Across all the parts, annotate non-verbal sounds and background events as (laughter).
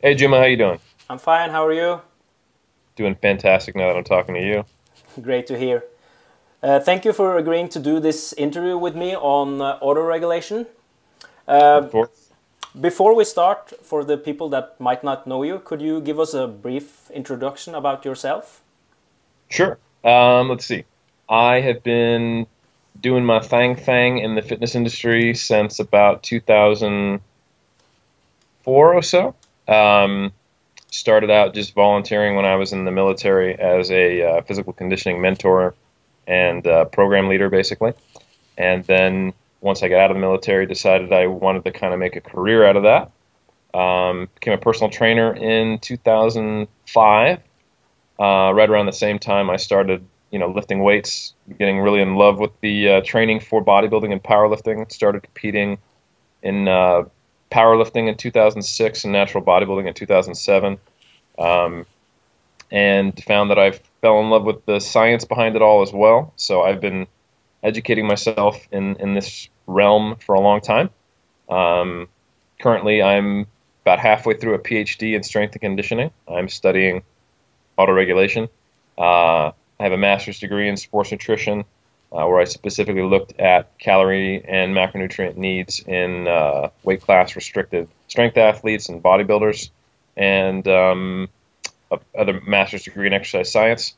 Hey Juma, how you doing? I'm fine. How are you? Doing fantastic now that I'm talking to you. Great to hear. Uh, thank you for agreeing to do this interview with me on uh, auto regulation. Uh, Of course. before we start, for the people that might not know you, could you give us a brief introduction about yourself? Sure. Um, let's see. I have been doing my thang thang in the fitness industry since about 2004 or so. Um, started out just volunteering when I was in the military as a uh, physical conditioning mentor and uh, program leader, basically. And then once I got out of the military, decided I wanted to kind of make a career out of that. Um, became a personal trainer in 2005 uh, right around the same time I started, you know, lifting weights, getting really in love with the uh, training for bodybuilding and powerlifting. Started competing in uh, powerlifting in 2006 and natural bodybuilding in 2007, um, and found that I fell in love with the science behind it all as well. So I've been educating myself in in this realm for a long time. Um, currently, I'm about halfway through a PhD in strength and conditioning. I'm studying autoregulation. Uh, I have a master's degree in sports nutrition, uh, where I specifically looked at calorie and macronutrient needs in uh, weight class restricted strength athletes and bodybuilders, and um, other master's degree in exercise science.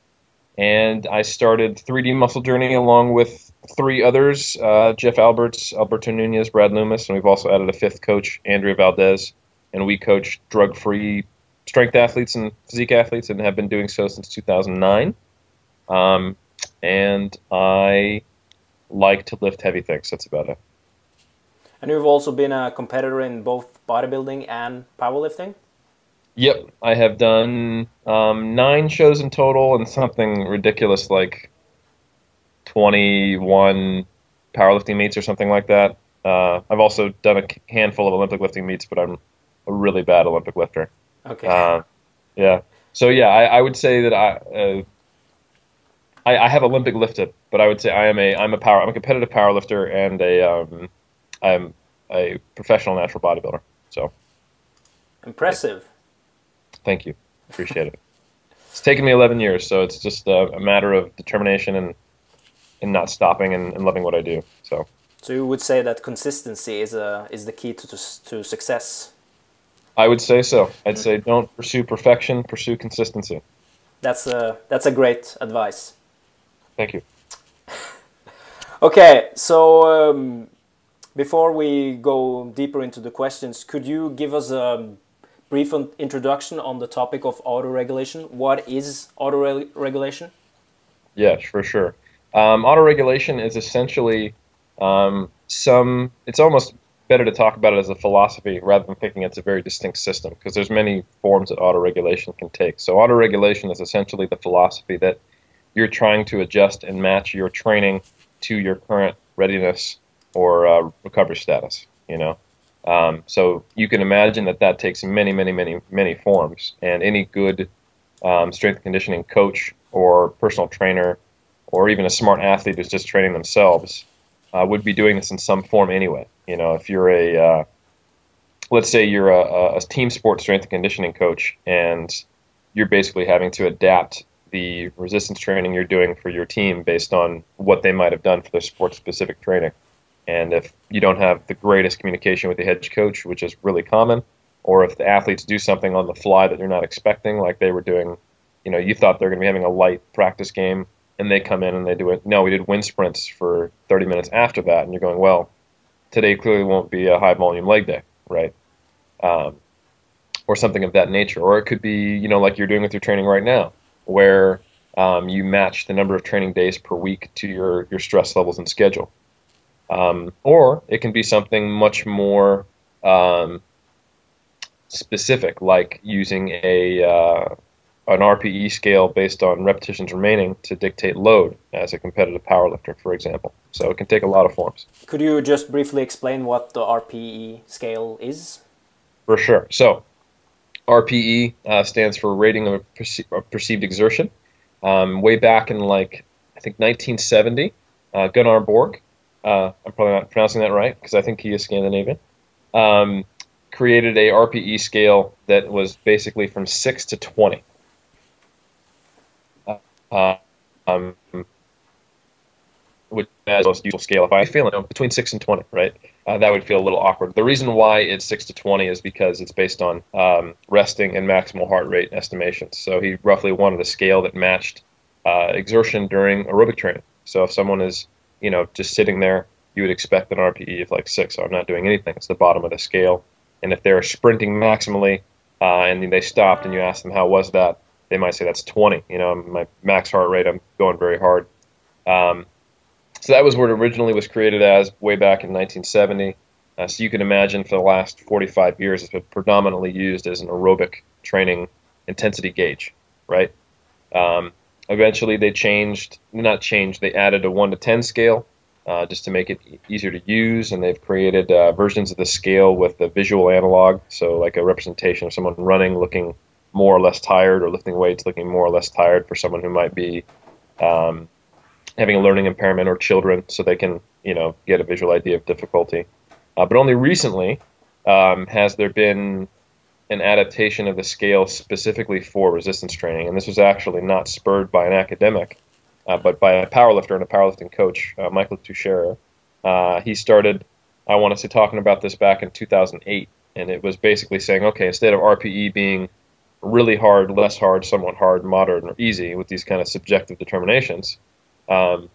And I started 3D Muscle Journey along with three others: uh, Jeff Alberts, Alberto Nunez, Brad Loomis, and we've also added a fifth coach, Andrea Valdez, and we coach drug-free strength athletes and physique athletes and have been doing so since 2009. Um, and I like to lift heavy things. That's about it. And you've also been a competitor in both bodybuilding and powerlifting. Yep, I have done um, nine shows in total and something ridiculous like 21 powerlifting meets or something like that. Uh, I've also done a handful of Olympic lifting meets, but I'm a really bad Olympic lifter. Okay. Uh, yeah. So yeah, I, I would say that I, uh, I I have Olympic lifted, but I would say I am a I'm a power I'm a competitive power lifter and a um, I'm a professional natural bodybuilder. So Impressive. thank you, appreciate it. It's taken me 11 years, so it's just a, a matter of determination and and not stopping and, and loving what I do. So So you would say that consistency is a is the key to to, to success. I would say so. I'd say don't pursue perfection, pursue consistency. That's a that's a great advice. Thank you. (laughs) Okay, so um, before we go deeper into the questions, could you give us a brief introduction on the topic of auto regulation? What is auto regulation? Yes, for sure. Um, autoregulation is essentially um, some. It's almost better to talk about it as a philosophy rather than thinking it's a very distinct system because there's many forms that auto regulation can take. So auto regulation is essentially the philosophy that you're trying to adjust and match your training to your current readiness or uh, recovery status. You know, um, so you can imagine that that takes many, many, many, many forms, and any good um, strength conditioning coach or personal trainer or even a smart athlete who's just training themselves uh, would be doing this in some form anyway. You know, if you're a, uh, let's say you're a, a team sport strength and conditioning coach, and you're basically having to adapt the resistance training you're doing for your team based on what they might have done for their sport specific training. And if you don't have the greatest communication with the head coach, which is really common, or if the athletes do something on the fly that you're not expecting, like they were doing, you know, you thought they're going to be having a light practice game, and they come in and they do it. No, we did wind sprints for 30 minutes after that, and you're going, well, today clearly won't be a high volume leg day, right? Um, or something of that nature. Or it could be, you know, like you're doing with your training right now, where um, you match the number of training days per week to your, your stress levels and schedule. Um, or it can be something much more um, specific, like using a uh, an RPE scale based on repetitions remaining to dictate load as a competitive powerlifter, for example. So it can take a lot of forms. Could you just briefly explain what the RPE scale is? For sure. So RPE uh, stands for rating of, perce- perceived exertion. Um, way back in like I think 1970, uh, Gunnar Borg. Uh, I'm probably not pronouncing that right because I think he is Scandinavian. Um, created a RPE scale that was basically from six to twenty. Uh, um, which is most useful scale. If I feel you know, between six and twenty, right, uh, that would feel a little awkward. The reason why it's six to twenty is because it's based on um, resting and maximal heart rate estimations. So he roughly wanted a scale that matched uh, exertion during aerobic training. So if someone is, you know, just sitting there, you would expect an RPE of like six. So I'm not doing anything. It's the bottom of the scale. And if they're sprinting maximally uh, and they stopped and you ask them how was that, they might say that's 20. You know, my max heart rate, I'm going very hard. Um, so that was what it originally was created as way back in 1970. Uh, so you can imagine for the last 45 years, it's been predominantly used as an aerobic training intensity gauge, right? Um, eventually, they changed, not changed, they added a 1 to 10 scale uh, just to make it easier to use, and they've created uh, versions of the scale with the visual analog, so like a representation of someone running looking more or less tired, or lifting weights looking more or less tired for someone who might be um, having a learning impairment or children, so they can you know get a visual idea of difficulty. Uh, but only recently um, has there been an adaptation of the scale specifically for resistance training, and this was actually not spurred by an academic, uh, but by a powerlifter and a powerlifting coach, uh, Michael Tuchscherer. Uh, he started, I want to say, talking about this back in 2008, and it was basically saying, okay, instead of RPE being really hard, less hard, somewhat hard, moderate, or easy with these kind of subjective determinations, um,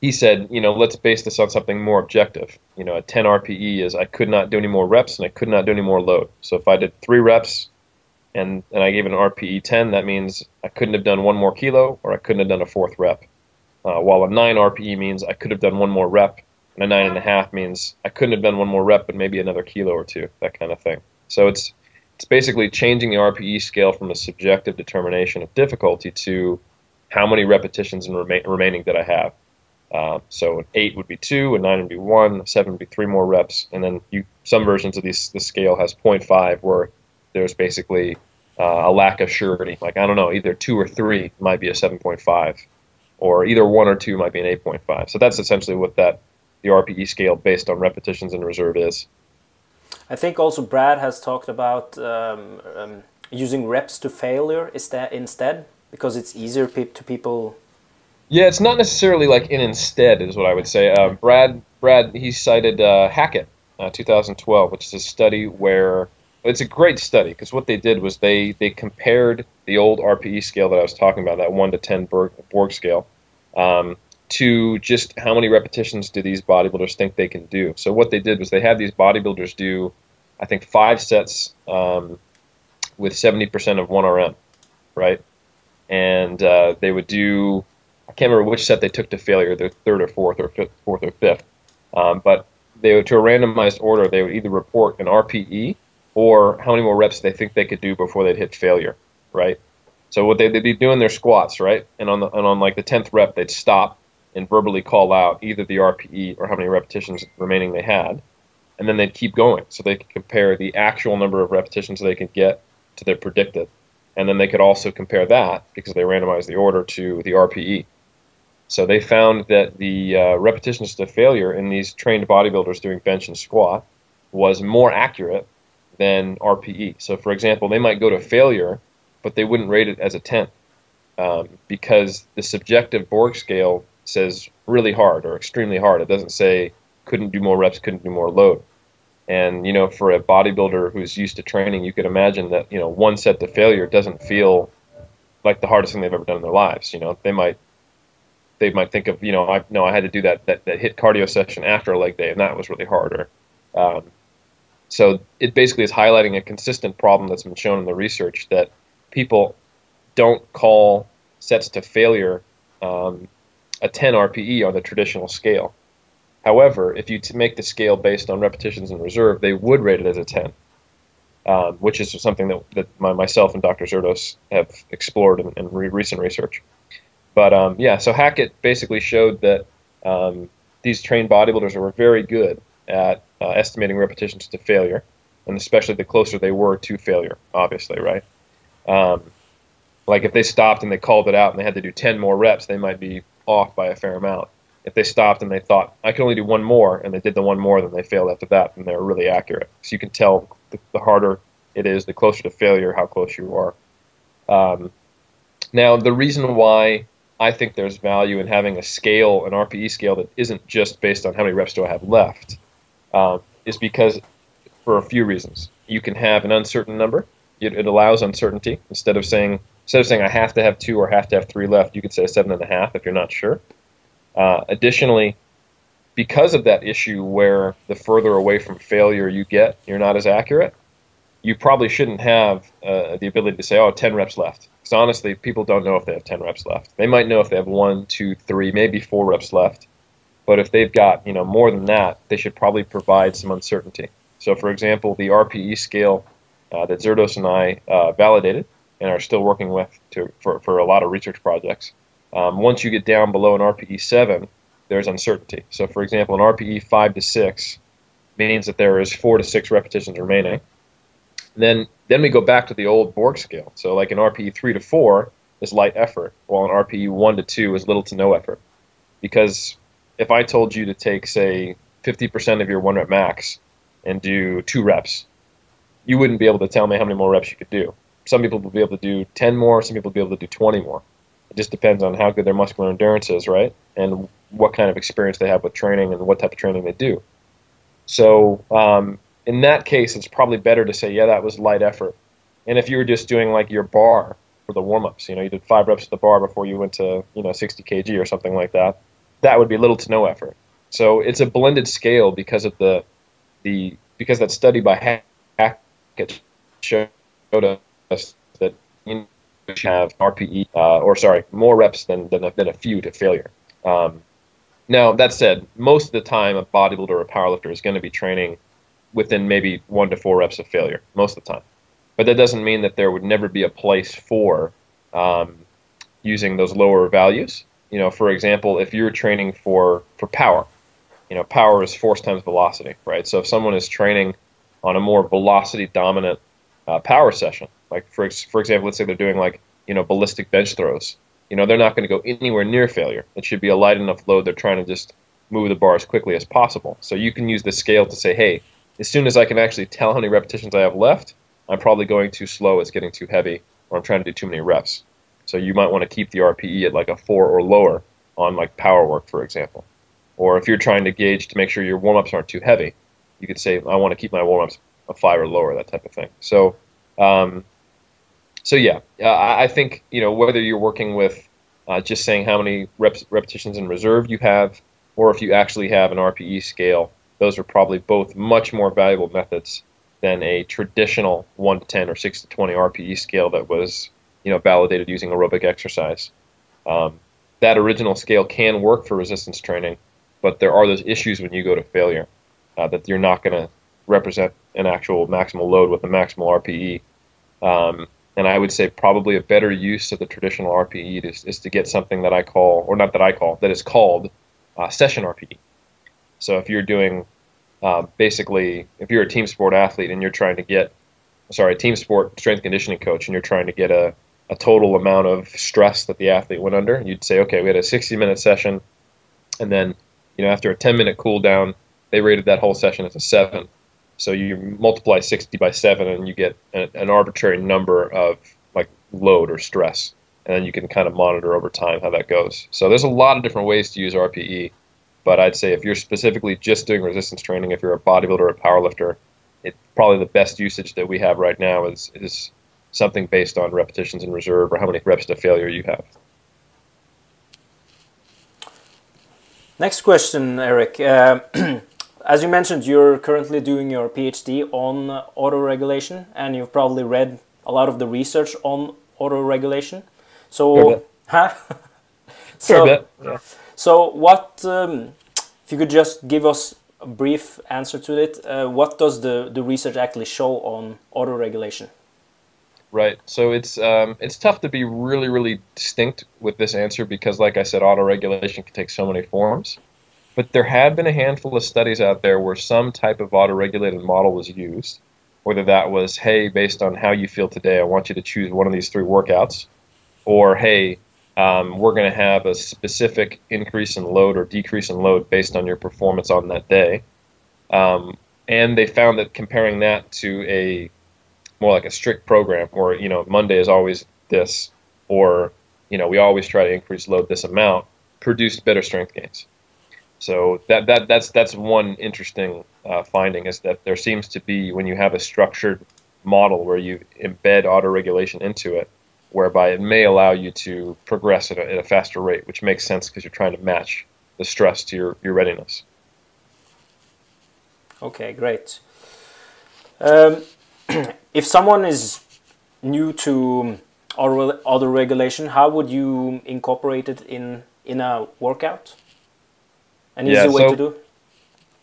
he said, you know, let's base this on something more objective. You know, a 10 RPE is I could not do any more reps and I could not do any more load. So if I did three reps and, and I gave an RPE 10, that means I couldn't have done one more kilo or I couldn't have done a fourth rep. Uh, while a 9 RPE means I could have done one more rep, and a 9.5 means I couldn't have done one more rep, but maybe another kilo or two, that kind of thing. So it's, it's basically changing the RPE scale from a subjective determination of difficulty to how many repetitions and rema- remaining that I have. Uh, so an eight would be two, a nine would be one, a seven would be three more reps, and then you some versions of these the scale has 0.5 where there's basically uh, a lack of surety. Like I don't know, either two or three might be a 7.5, or either one or two might be an 8.5. So that's essentially what that the RPE scale based on repetitions in reserve is. I think also Brad has talked about um, um, using reps to failure is that instead because it's easier pe to people. Yeah, it's not necessarily like in instead is what I would say. Uh, Brad Brad he cited uh, Hackett, uh, 2012, which is a study where it's a great study because what they did was they they compared the old RPE scale that I was talking about, that one to ten Borg, Borg scale, um, to just how many repetitions do these bodybuilders think they can do. So what they did was they had these bodybuilders do, I think, five sets um, with 70% of 1RM, right? And uh, they would do, I can't remember which set they took to failure, the third or fourth or fifth, fourth or fifth, um, but they would, to a randomized order, they would either report an RPE or how many more reps they think they could do before they'd hit failure, right? So what they, would be doing their squats, right? And on the and on like the tenth rep, they'd stop and verbally call out either the RPE or how many repetitions remaining they had, and then they'd keep going. So they could compare the actual number of repetitions they could get to their predicted, and then they could also compare that because they randomized the order to the RPE. So they found that the uh, repetitions to failure in these trained bodybuilders doing bench and squat was more accurate than RPE. So, for example, they might go to failure, but they wouldn't rate it as a 10 um, because the subjective Borg scale says really hard or extremely hard. It doesn't say couldn't do more reps, couldn't do more load. And you know, for a bodybuilder who's used to training, you could imagine that you know one set to failure doesn't feel like the hardest thing they've ever done in their lives. You know, they might they might think of you know I no I had to do that that, that HIIT cardio session after a leg day, and that was really harder. Um, so it basically is highlighting a consistent problem that's been shown in the research that people don't call sets to failure um, a 10 RPE on the traditional scale. However, if you make the scale based on repetitions in reserve, they would rate it as a 10, um, which is something that, that my, myself and Dr. Zourdos have explored in, in re recent research. But um, yeah, so Hackett basically showed that um, these trained bodybuilders were very good at uh, estimating repetitions to failure, and especially the closer they were to failure, obviously, right? Um, like if they stopped and they called it out and they had to do 10 more reps, they might be off by a fair amount. If they stopped and they thought, I can only do one more, and they did the one more, then they failed after that, then they were really accurate. So you can tell the, the harder it is, the closer to failure, how close you are. Um, now, the reason why I think there's value in having a scale, an RPE scale that isn't just based on how many reps do I have left, um, is because for a few reasons. You can have an uncertain number. It, it, allows uncertainty. Instead of saying instead of saying I have to have two or have to have three left, you could say seven and a half if you're not sure. Uh, additionally, because of that issue where the further away from failure you get, you're not as accurate. You probably shouldn't have uh, the ability to say, "Oh, 10 reps left." Because honestly, people don't know if they have 10 reps left. They might know if they have one, two, three, maybe four reps left. But if they've got you know more than that, they should probably provide some uncertainty. So, for example, the RPE scale uh, that Zourdos and I uh, validated and are still working with to, for, for a lot of research projects, um, once you get down below an RPE 7, there's uncertainty. So, for example, an RPE 5 to 6 means that there is 4 to 6 repetitions remaining. Then, then we go back to the old Borg scale. So, like an RPE 3 to 4 is light effort, while an RPE 1 to 2 is little to no effort. Because if I told you to take, say, 50% of your one rep max and do two reps, you wouldn't be able to tell me how many more reps you could do. Some people will be able to do 10 more, some people will be able to do 20 more. It just depends on how good their muscular endurance is, right? And what kind of experience they have with training and what type of training they do. So, um, in that case, it's probably better to say, yeah, that was light effort. And if you were just doing like your bar for the warm ups, you know, you did five reps at the bar before you went to, you know, 60 kg or something like that, that would be little to no effort. So it's a blended scale because of the the because that study by Hackett showed us that you have RPE uh, or sorry more reps than than than a few to failure. Um, now that said, most of the time a bodybuilder or a powerlifter is going to be training within maybe one to four reps of failure most of the time. But that doesn't mean that there would never be a place for um, using those lower values. You know, for example, if you're training for for power, you know, power is force times velocity, right? So if someone is training on a more velocity dominant uh, power session, like for for example, let's say they're doing like you know ballistic bench throws, you know, they're not going to go anywhere near failure. It should be a light enough load. They're trying to just move the bar as quickly as possible. So you can use the scale to say, hey, as soon as I can actually tell how many repetitions I have left, I'm probably going too slow. It's getting too heavy, or I'm trying to do too many reps. So you might want to keep the RPE at like a four or lower on like power work, for example. Or if you're trying to gauge to make sure your warm ups aren't too heavy, you could say, I want to keep my warm ups a five or lower, that type of thing. So, um, so yeah, uh, I think you know whether you're working with uh, just saying how many repetitions in reserve you have, or if you actually have an RPE scale, those are probably both much more valuable methods than a traditional one to ten or six to twenty RPE scale that was you know validated using aerobic exercise. Um, that original scale can work for resistance training, but there are those issues when you go to failure uh, that you're not going to represent an actual maximal load with a maximal RPE. Um, and I would say probably a better use of the traditional RPE is, is to get something that I call, or not that I call, that is called uh, session RPE. So if you're doing uh, basically, if you're a team sport athlete and you're trying to get, sorry, a team sport strength conditioning coach and you're trying to get a, a total amount of stress that the athlete went under, you'd say, okay, we had a 60 minute session, and then you know, after a 10 minute cool down, they rated that whole session as a seven. So you multiply 60 by seven, and you get an, an arbitrary number of like load or stress, and then you can kind of monitor over time how that goes. So there's a lot of different ways to use RPE, but I'd say if you're specifically just doing resistance training, if you're a bodybuilder or a powerlifter, it probably the best usage that we have right now is is something based on repetitions in reserve or how many reps to failure you have. Next question, Eric. Uh, (clears throat) as you mentioned, you're currently doing your PhD on autoregulation, and you've probably read a lot of the research on autoregulation. So, (laughs) huh? so, yeah. so what? Um, if you could just give us a brief answer to it, uh, what does the the research actually show on autoregulation? Right. So it's um, it's tough to be really really distinct with this answer because, like I said, autoregulation can take so many forms. But there have been a handful of studies out there where some type of autoregulated model was used. Whether that was, hey, based on how you feel today, I want you to choose one of these three workouts, or hey, um, we're going to have a specific increase in load or decrease in load based on your performance on that day. Um, and they found that comparing that to a more like a strict program, or you know, Monday is always this, or you know, we always try to increase load this amount, produced better strength gains. So that that that's that's one interesting uh, finding is that there seems to be when you have a structured model where you embed autoregulation into it, whereby it may allow you to progress at a, at a faster rate, which makes sense because you're trying to match the stress to your, your readiness. Okay, great. Um, (clears throat) if someone is new to auto, auto regulation, how would you incorporate it in in a workout? An easy yeah, way so, to do.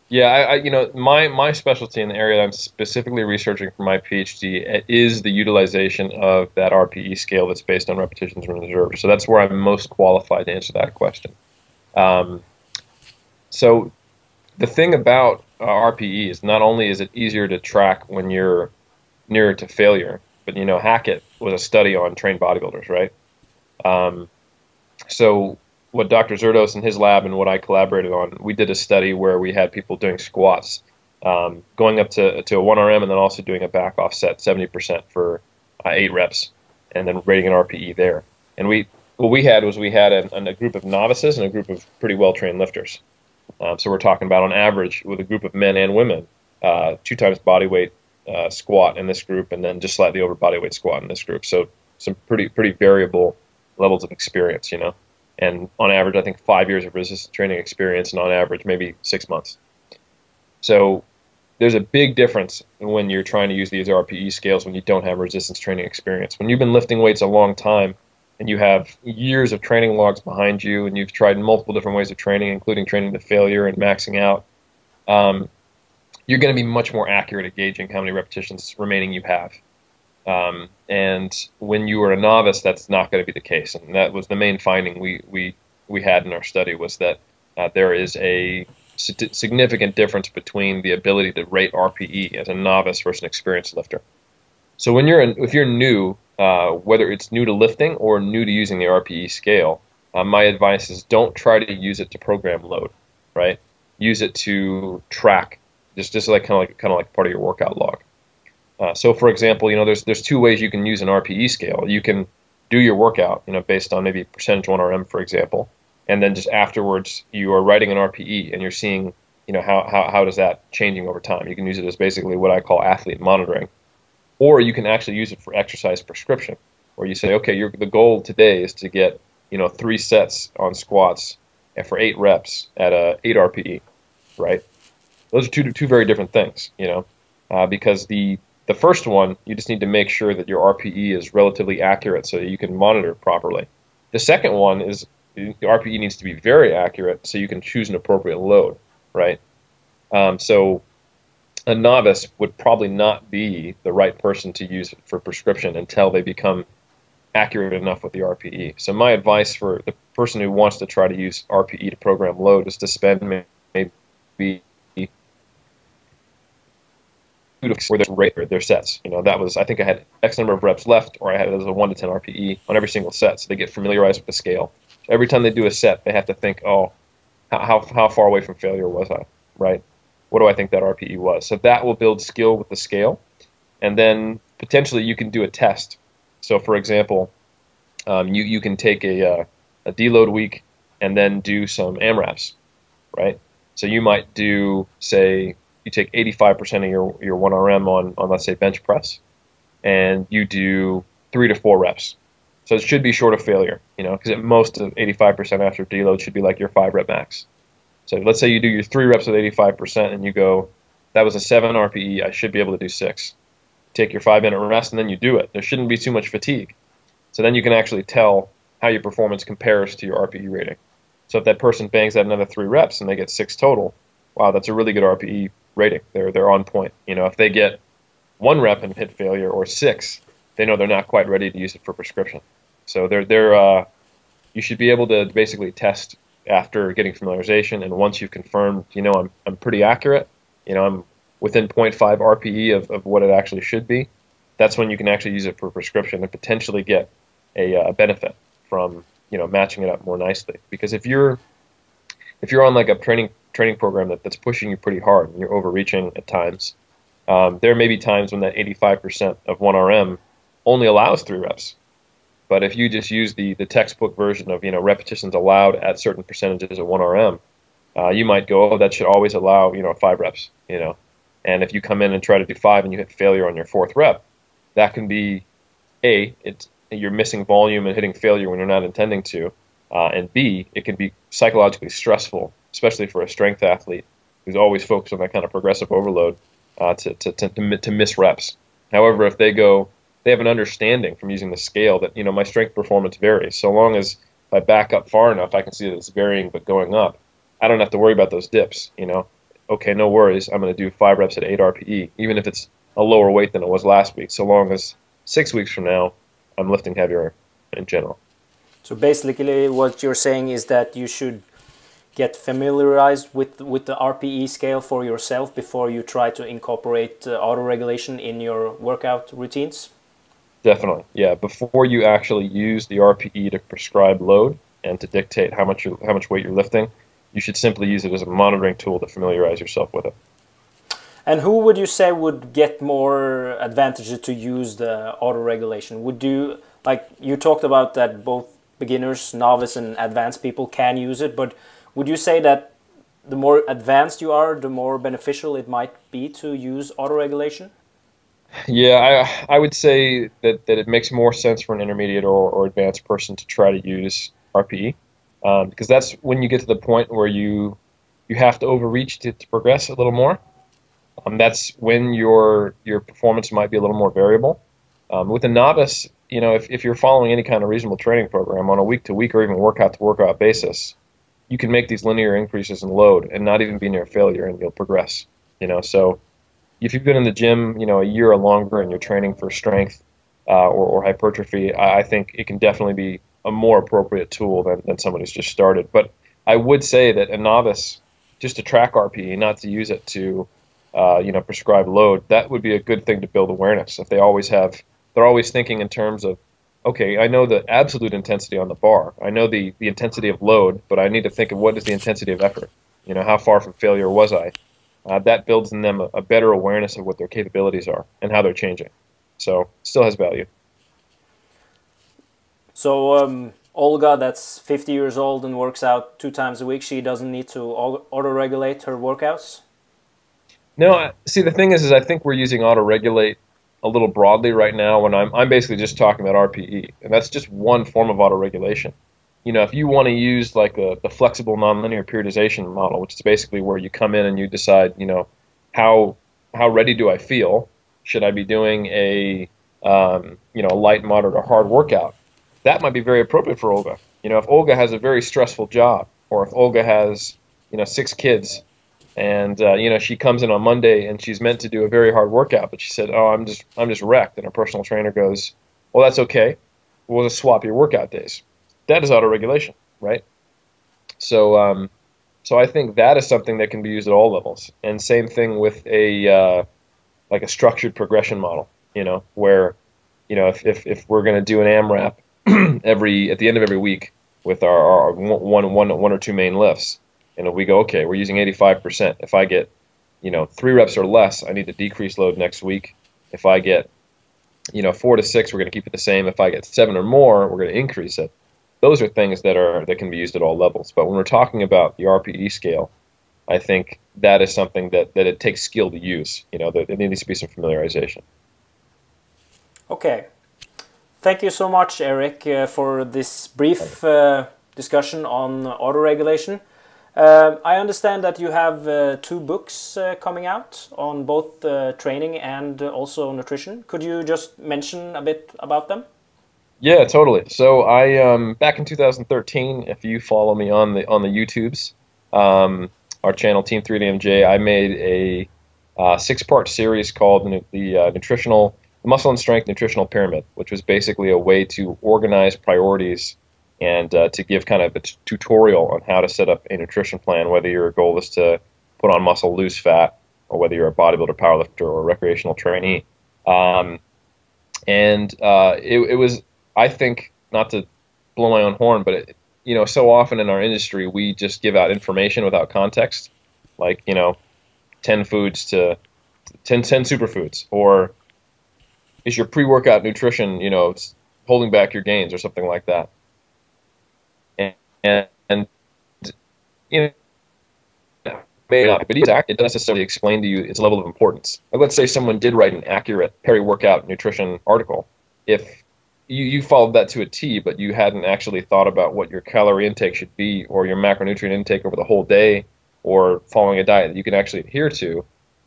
Yeah, I, I, you know my my specialty in the area that I'm specifically researching for my PhD is the utilization of that RPE scale that's based on repetitions in reserve. So that's where I'm most qualified to answer that question. Um, so the thing about uh, RPE is not only is it easier to track when you're nearer to failure, but you know Hackett was a study on trained bodybuilders, right? Um, so what Dr. Zourdos and his lab and what I collaborated on, we did a study where we had people doing squats, um, going up to, to a 1RM and then also doing a back offset 70% for uh, eight reps, and then rating an RPE there. And we what we had was we had a, a group of novices and a group of pretty well trained lifters. Um, so we're talking about on average with a group of men and women, uh, two times body weight uh, squat in this group, and then just slightly over body weight squat in this group. So some pretty pretty variable levels of experience, you know and on average, I think five years of resistance training experience, and on average, maybe six months. So there's a big difference when you're trying to use these RPE scales when you don't have resistance training experience. When you've been lifting weights a long time and you have years of training logs behind you and you've tried multiple different ways of training, including training to failure and maxing out, um, you're going to be much more accurate at gauging how many repetitions remaining you have. Um, and when you are a novice, that's not going to be the case. And that was the main finding we, we, we had in our study was that uh, there is a significant difference between the ability to rate RPE as a novice versus an experienced lifter. So when you're in, if you're new, uh, whether it's new to lifting or new to using the RPE scale, uh, my advice is don't try to use it to program load, right? Use it to track, just just like kind of like kind of like part of your workout log. Uh, so, for example, you know, there's there's two ways you can use an RPE scale. You can do your workout, you know, based on maybe percentage one RM, for example, and then just afterwards you are writing an RPE and you're seeing, you know, how how how does that changing over time. You can use it as basically what I call athlete monitoring, or you can actually use it for exercise prescription, where you say, okay, the goal today is to get you know three sets on squats and for eight reps at a eight RPE, right? Those are two two very different things, you know, uh, because the the first one, you just need to make sure that your RPE is relatively accurate so you can monitor properly. The second one is the RPE needs to be very accurate so you can choose an appropriate load, right? Um, so a novice would probably not be the right person to use for prescription until they become accurate enough with the RPE. So my advice for the person who wants to try to use RPE to program load is to spend maybe they rate their sets. You know, that was I think I had X number of reps left, or I had it as a one to ten RPE on every single set, so they get familiarized with the scale. So every time they do a set, they have to think, oh, how how far away from failure was I? Right? What do I think that RPE was? So that will build skill with the scale, and then potentially you can do a test. So for example, um, you you can take a uh, a deload week and then do some AMRAPs, right? So you might do say you take 85% of your, your 1RM on, on, let's say, bench press, and you do three to four reps. So it should be short of failure, you know, because at most of 85% after deload should be like your five rep max. So let's say you do your three reps with 85% and you go, that was a seven RPE, I should be able to do six. Take your five minute rest and then you do it. There shouldn't be too much fatigue. So then you can actually tell how your performance compares to your RPE rating. So if that person bangs out another three reps and they get six total, wow, that's a really good RPE rating. They're they're on point. You know, if they get one rep and hit failure or six, they know they're not quite ready to use it for prescription. So they're they're uh, you should be able to basically test after getting familiarization, and once you've confirmed, you know, I'm I'm pretty accurate. You know, I'm within 0.5 RPE of, of what it actually should be. That's when you can actually use it for prescription and potentially get a, uh, benefit from you know matching it up more nicely. Because if you're if you're on like a training training program that, that's pushing you pretty hard and you're overreaching at times, um, there may be times when that 85% of 1RM only allows three reps. But if you just use the, the textbook version of you know repetitions allowed at certain percentages of 1RM, uh, you might go, oh, that should always allow you know five reps. You know, and if you come in and try to do five and you hit failure on your fourth rep, that can be a it's you're missing volume and hitting failure when you're not intending to, uh, and b it can be psychologically stressful, especially for a strength athlete who's always focused on that kind of progressive overload uh, to, to, to, to miss reps. However, if they go, they have an understanding from using the scale that you know my strength performance varies. So long as if I back up far enough, I can see that it's varying but going up. I don't have to worry about those dips. You know, okay, no worries. I'm going to do five reps at eight RPE, even if it's a lower weight than it was last week. So long as six weeks from now, I'm lifting heavier in general. So basically, what you're saying is that you should get familiarized with with the RPE scale for yourself before you try to incorporate uh, auto regulation in your workout routines. Definitely, yeah. Before you actually use the RPE to prescribe load and to dictate how much how much weight you're lifting, you should simply use it as a monitoring tool to familiarize yourself with it. And who would you say would get more advantages to use the auto regulation? Would you like you talked about that both beginners, novice, and advanced people can use it, but would you say that the more advanced you are, the more beneficial it might be to use auto regulation? Yeah, I I would say that, that it makes more sense for an intermediate or, or advanced person to try to use RPE um, because that's when you get to the point where you you have to overreach to, to progress a little more. Um, that's when your your performance might be a little more variable. Um, with a novice, you know, if, if you're following any kind of reasonable training program on a week to week or even workout to workout basis, you can make these linear increases in load and not even be near failure, and you'll progress. You know, so if you've been in the gym, you know, a year or longer, and you're training for strength uh, or, or hypertrophy, I, I think it can definitely be a more appropriate tool than, than someone who's just started. But I would say that a novice, just to track RPE, not to use it to, uh, you know, prescribe load, that would be a good thing to build awareness. If they always have, they're always thinking in terms of, okay, I know the absolute intensity on the bar, I know the the intensity of load, but I need to think of what is the intensity of effort. You know, how far from failure was I? Uh, that builds in them a, a better awareness of what their capabilities are and how they're changing. So, still has value. So um, Olga, that's 50 years old and works out two times a week, she doesn't need to auto-regulate her workouts? No, see the thing is, is I think we're using auto-regulate a little broadly right now when I'm, I'm basically just talking about RPE, and that's just one form of auto-regulation. You know, if you want to use like a, the flexible nonlinear periodization model, which is basically where you come in and you decide, you know, how how ready do I feel? Should I be doing a um, you know a light, moderate, or hard workout? that might be very appropriate for Olga. You know, if Olga has a very stressful job, or if Olga has, you know, six kids, and uh, you know she comes in on Monday and she's meant to do a very hard workout, but she said, "Oh, I'm just I'm just wrecked," and her personal trainer goes, "Well, that's okay. We'll just swap your workout days." That is auto regulation, right? So, um, so I think that is something that can be used at all levels, and same thing with a uh, like a structured progression model. You know, where you know if if, if we're going to do an AMRAP (clears throat) every at the end of every week with our, our one, one, one or two main lifts. And we go, okay, we're using 85%. If I get, you know, three reps or less, I need to decrease load next week. If I get, you know, four to six, we're going to keep it the same. If I get seven or more, we're going to increase it. Those are things that are that can be used at all levels. But when we're talking about the RPE scale, I think that is something that, that it takes skill to use. You know, there needs to be some familiarization. Okay, Thank you so much, Eric, uh, for this brief uh, discussion on auto-regulation. Uh, I understand that you have uh, two books uh, coming out on both uh, training and also nutrition. Could you just mention a bit about them? Yeah, totally. So I um, back in 2013, if you follow me on the on the YouTubes, um, our channel Team 3DMJ, I made a six-part series called the, Nutritional the Muscle and Strength Nutritional Pyramid, which was basically a way to organize priorities and uh, to give kind of a t- tutorial on how to set up a nutrition plan, whether your goal is to put on muscle, lose fat, or whether you're a bodybuilder, powerlifter, or recreational trainee. Um, and uh, it, it, was, I think, not to blow my own horn, but it, you know, so often in our industry we just give out information without context, like you know, ten foods to 10, 10 superfoods, or is your pre-workout nutrition, you know, holding back your gains or something like that. And, and, you know, may not, but it doesn't necessarily explain to you its level of importance. Like let's say someone did write an accurate peri-workout nutrition article. If you, you followed that to a T, but you hadn't actually thought about what your calorie intake should be or your macronutrient intake over the whole day or following a diet that you can actually adhere to,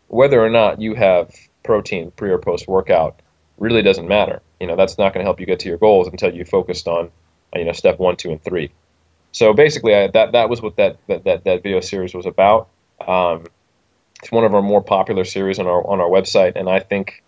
whether or not you have protein pre or post workout really doesn't matter. You know, that's not going to help you get to your goals until you focused on, you know, step one, two, and three. So basically, I, that that was what that, that that video series was about. Um, it's one of our more popular series on our on our website, and I think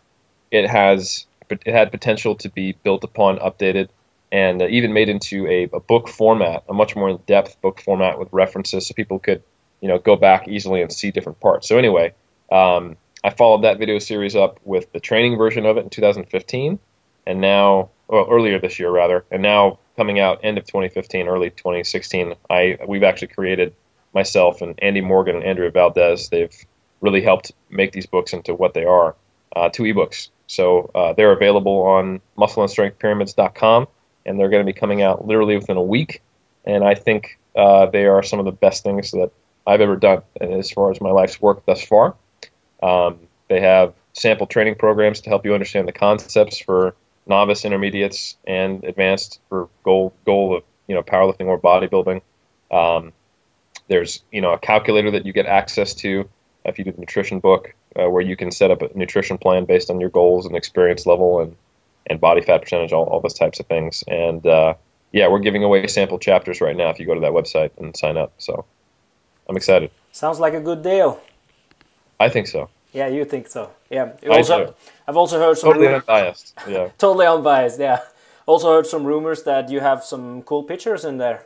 it has it had potential to be built upon, updated, and even made into a, a book format, a much more in-depth book format with references, so people could you know go back easily and see different parts. So anyway, um, I followed that video series up with the training version of it in 2015, and now, well, earlier this year rather, and now coming out end of 2015, early 2016. I we've actually created myself and Andy Morgan and Andrea Valdez. They've really helped make these books into what they are, uh, two ebooks. So uh, they're available on muscleandstrengthpyramids.com, and they're going to be coming out literally within a week. And I think uh, they are some of the best things that I've ever done as far as my life's work thus far. Um, they have sample training programs to help you understand the concepts for novice, intermediates, and advanced for goal goal of you know powerlifting or bodybuilding. Um, there's you know a calculator that you get access to if you do the nutrition book, uh, where you can set up a nutrition plan based on your goals and experience level and and body fat percentage, all, all those types of things. And uh, yeah, we're giving away sample chapters right now if you go to that website and sign up. So I'm excited. Sounds like a good deal. I think so. Yeah, you think so. Yeah. Also, I've also heard some totally unbiased. Yeah. (laughs) totally unbiased. Yeah. Also heard some rumors that you have some cool pictures in there.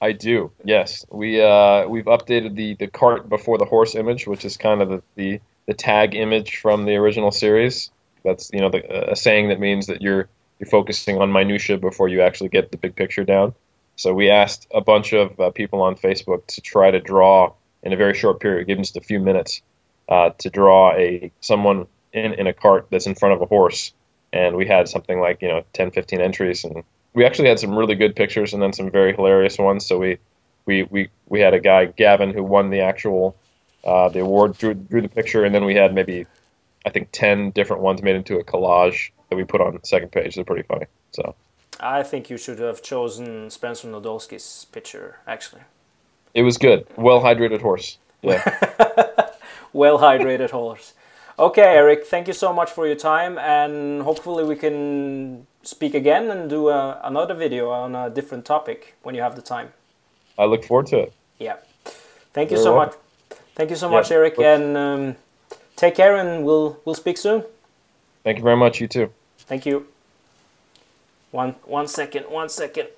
I do. Yes, we uh, we've updated the the cart before the horse image, which is kind of the the, the tag image from the original series. That's you know the, a saying that means that you're you're focusing on minutia before you actually get the big picture down. So we asked a bunch of uh, people on Facebook to try to draw in a very short period, give just a few minutes, uh, to draw a someone in, in a cart that's in front of a horse. And we had something like, you know, 10, 15 entries. And we actually had some really good pictures and then some very hilarious ones. So we, we, we, we had a guy, Gavin, who won the actual uh, the award, drew, drew the picture. And then we had maybe, I think, 10 different ones made into a collage that we put on the second page. They're pretty funny. So I think you should have chosen Spencer Nadolsky's picture, actually. It was good. Well hydrated horse. Yeah. (laughs) well hydrated (laughs) horse. Okay, Eric, thank you so much for your time, and hopefully we can speak again and do a, another video on a different topic when you have the time. I look forward to it. Yeah. Thank you Very so well. much. Thank you so yeah, much, Eric, and um, take care, and we'll we'll speak soon. Thank you very much. You too. Thank you. One one second. One second.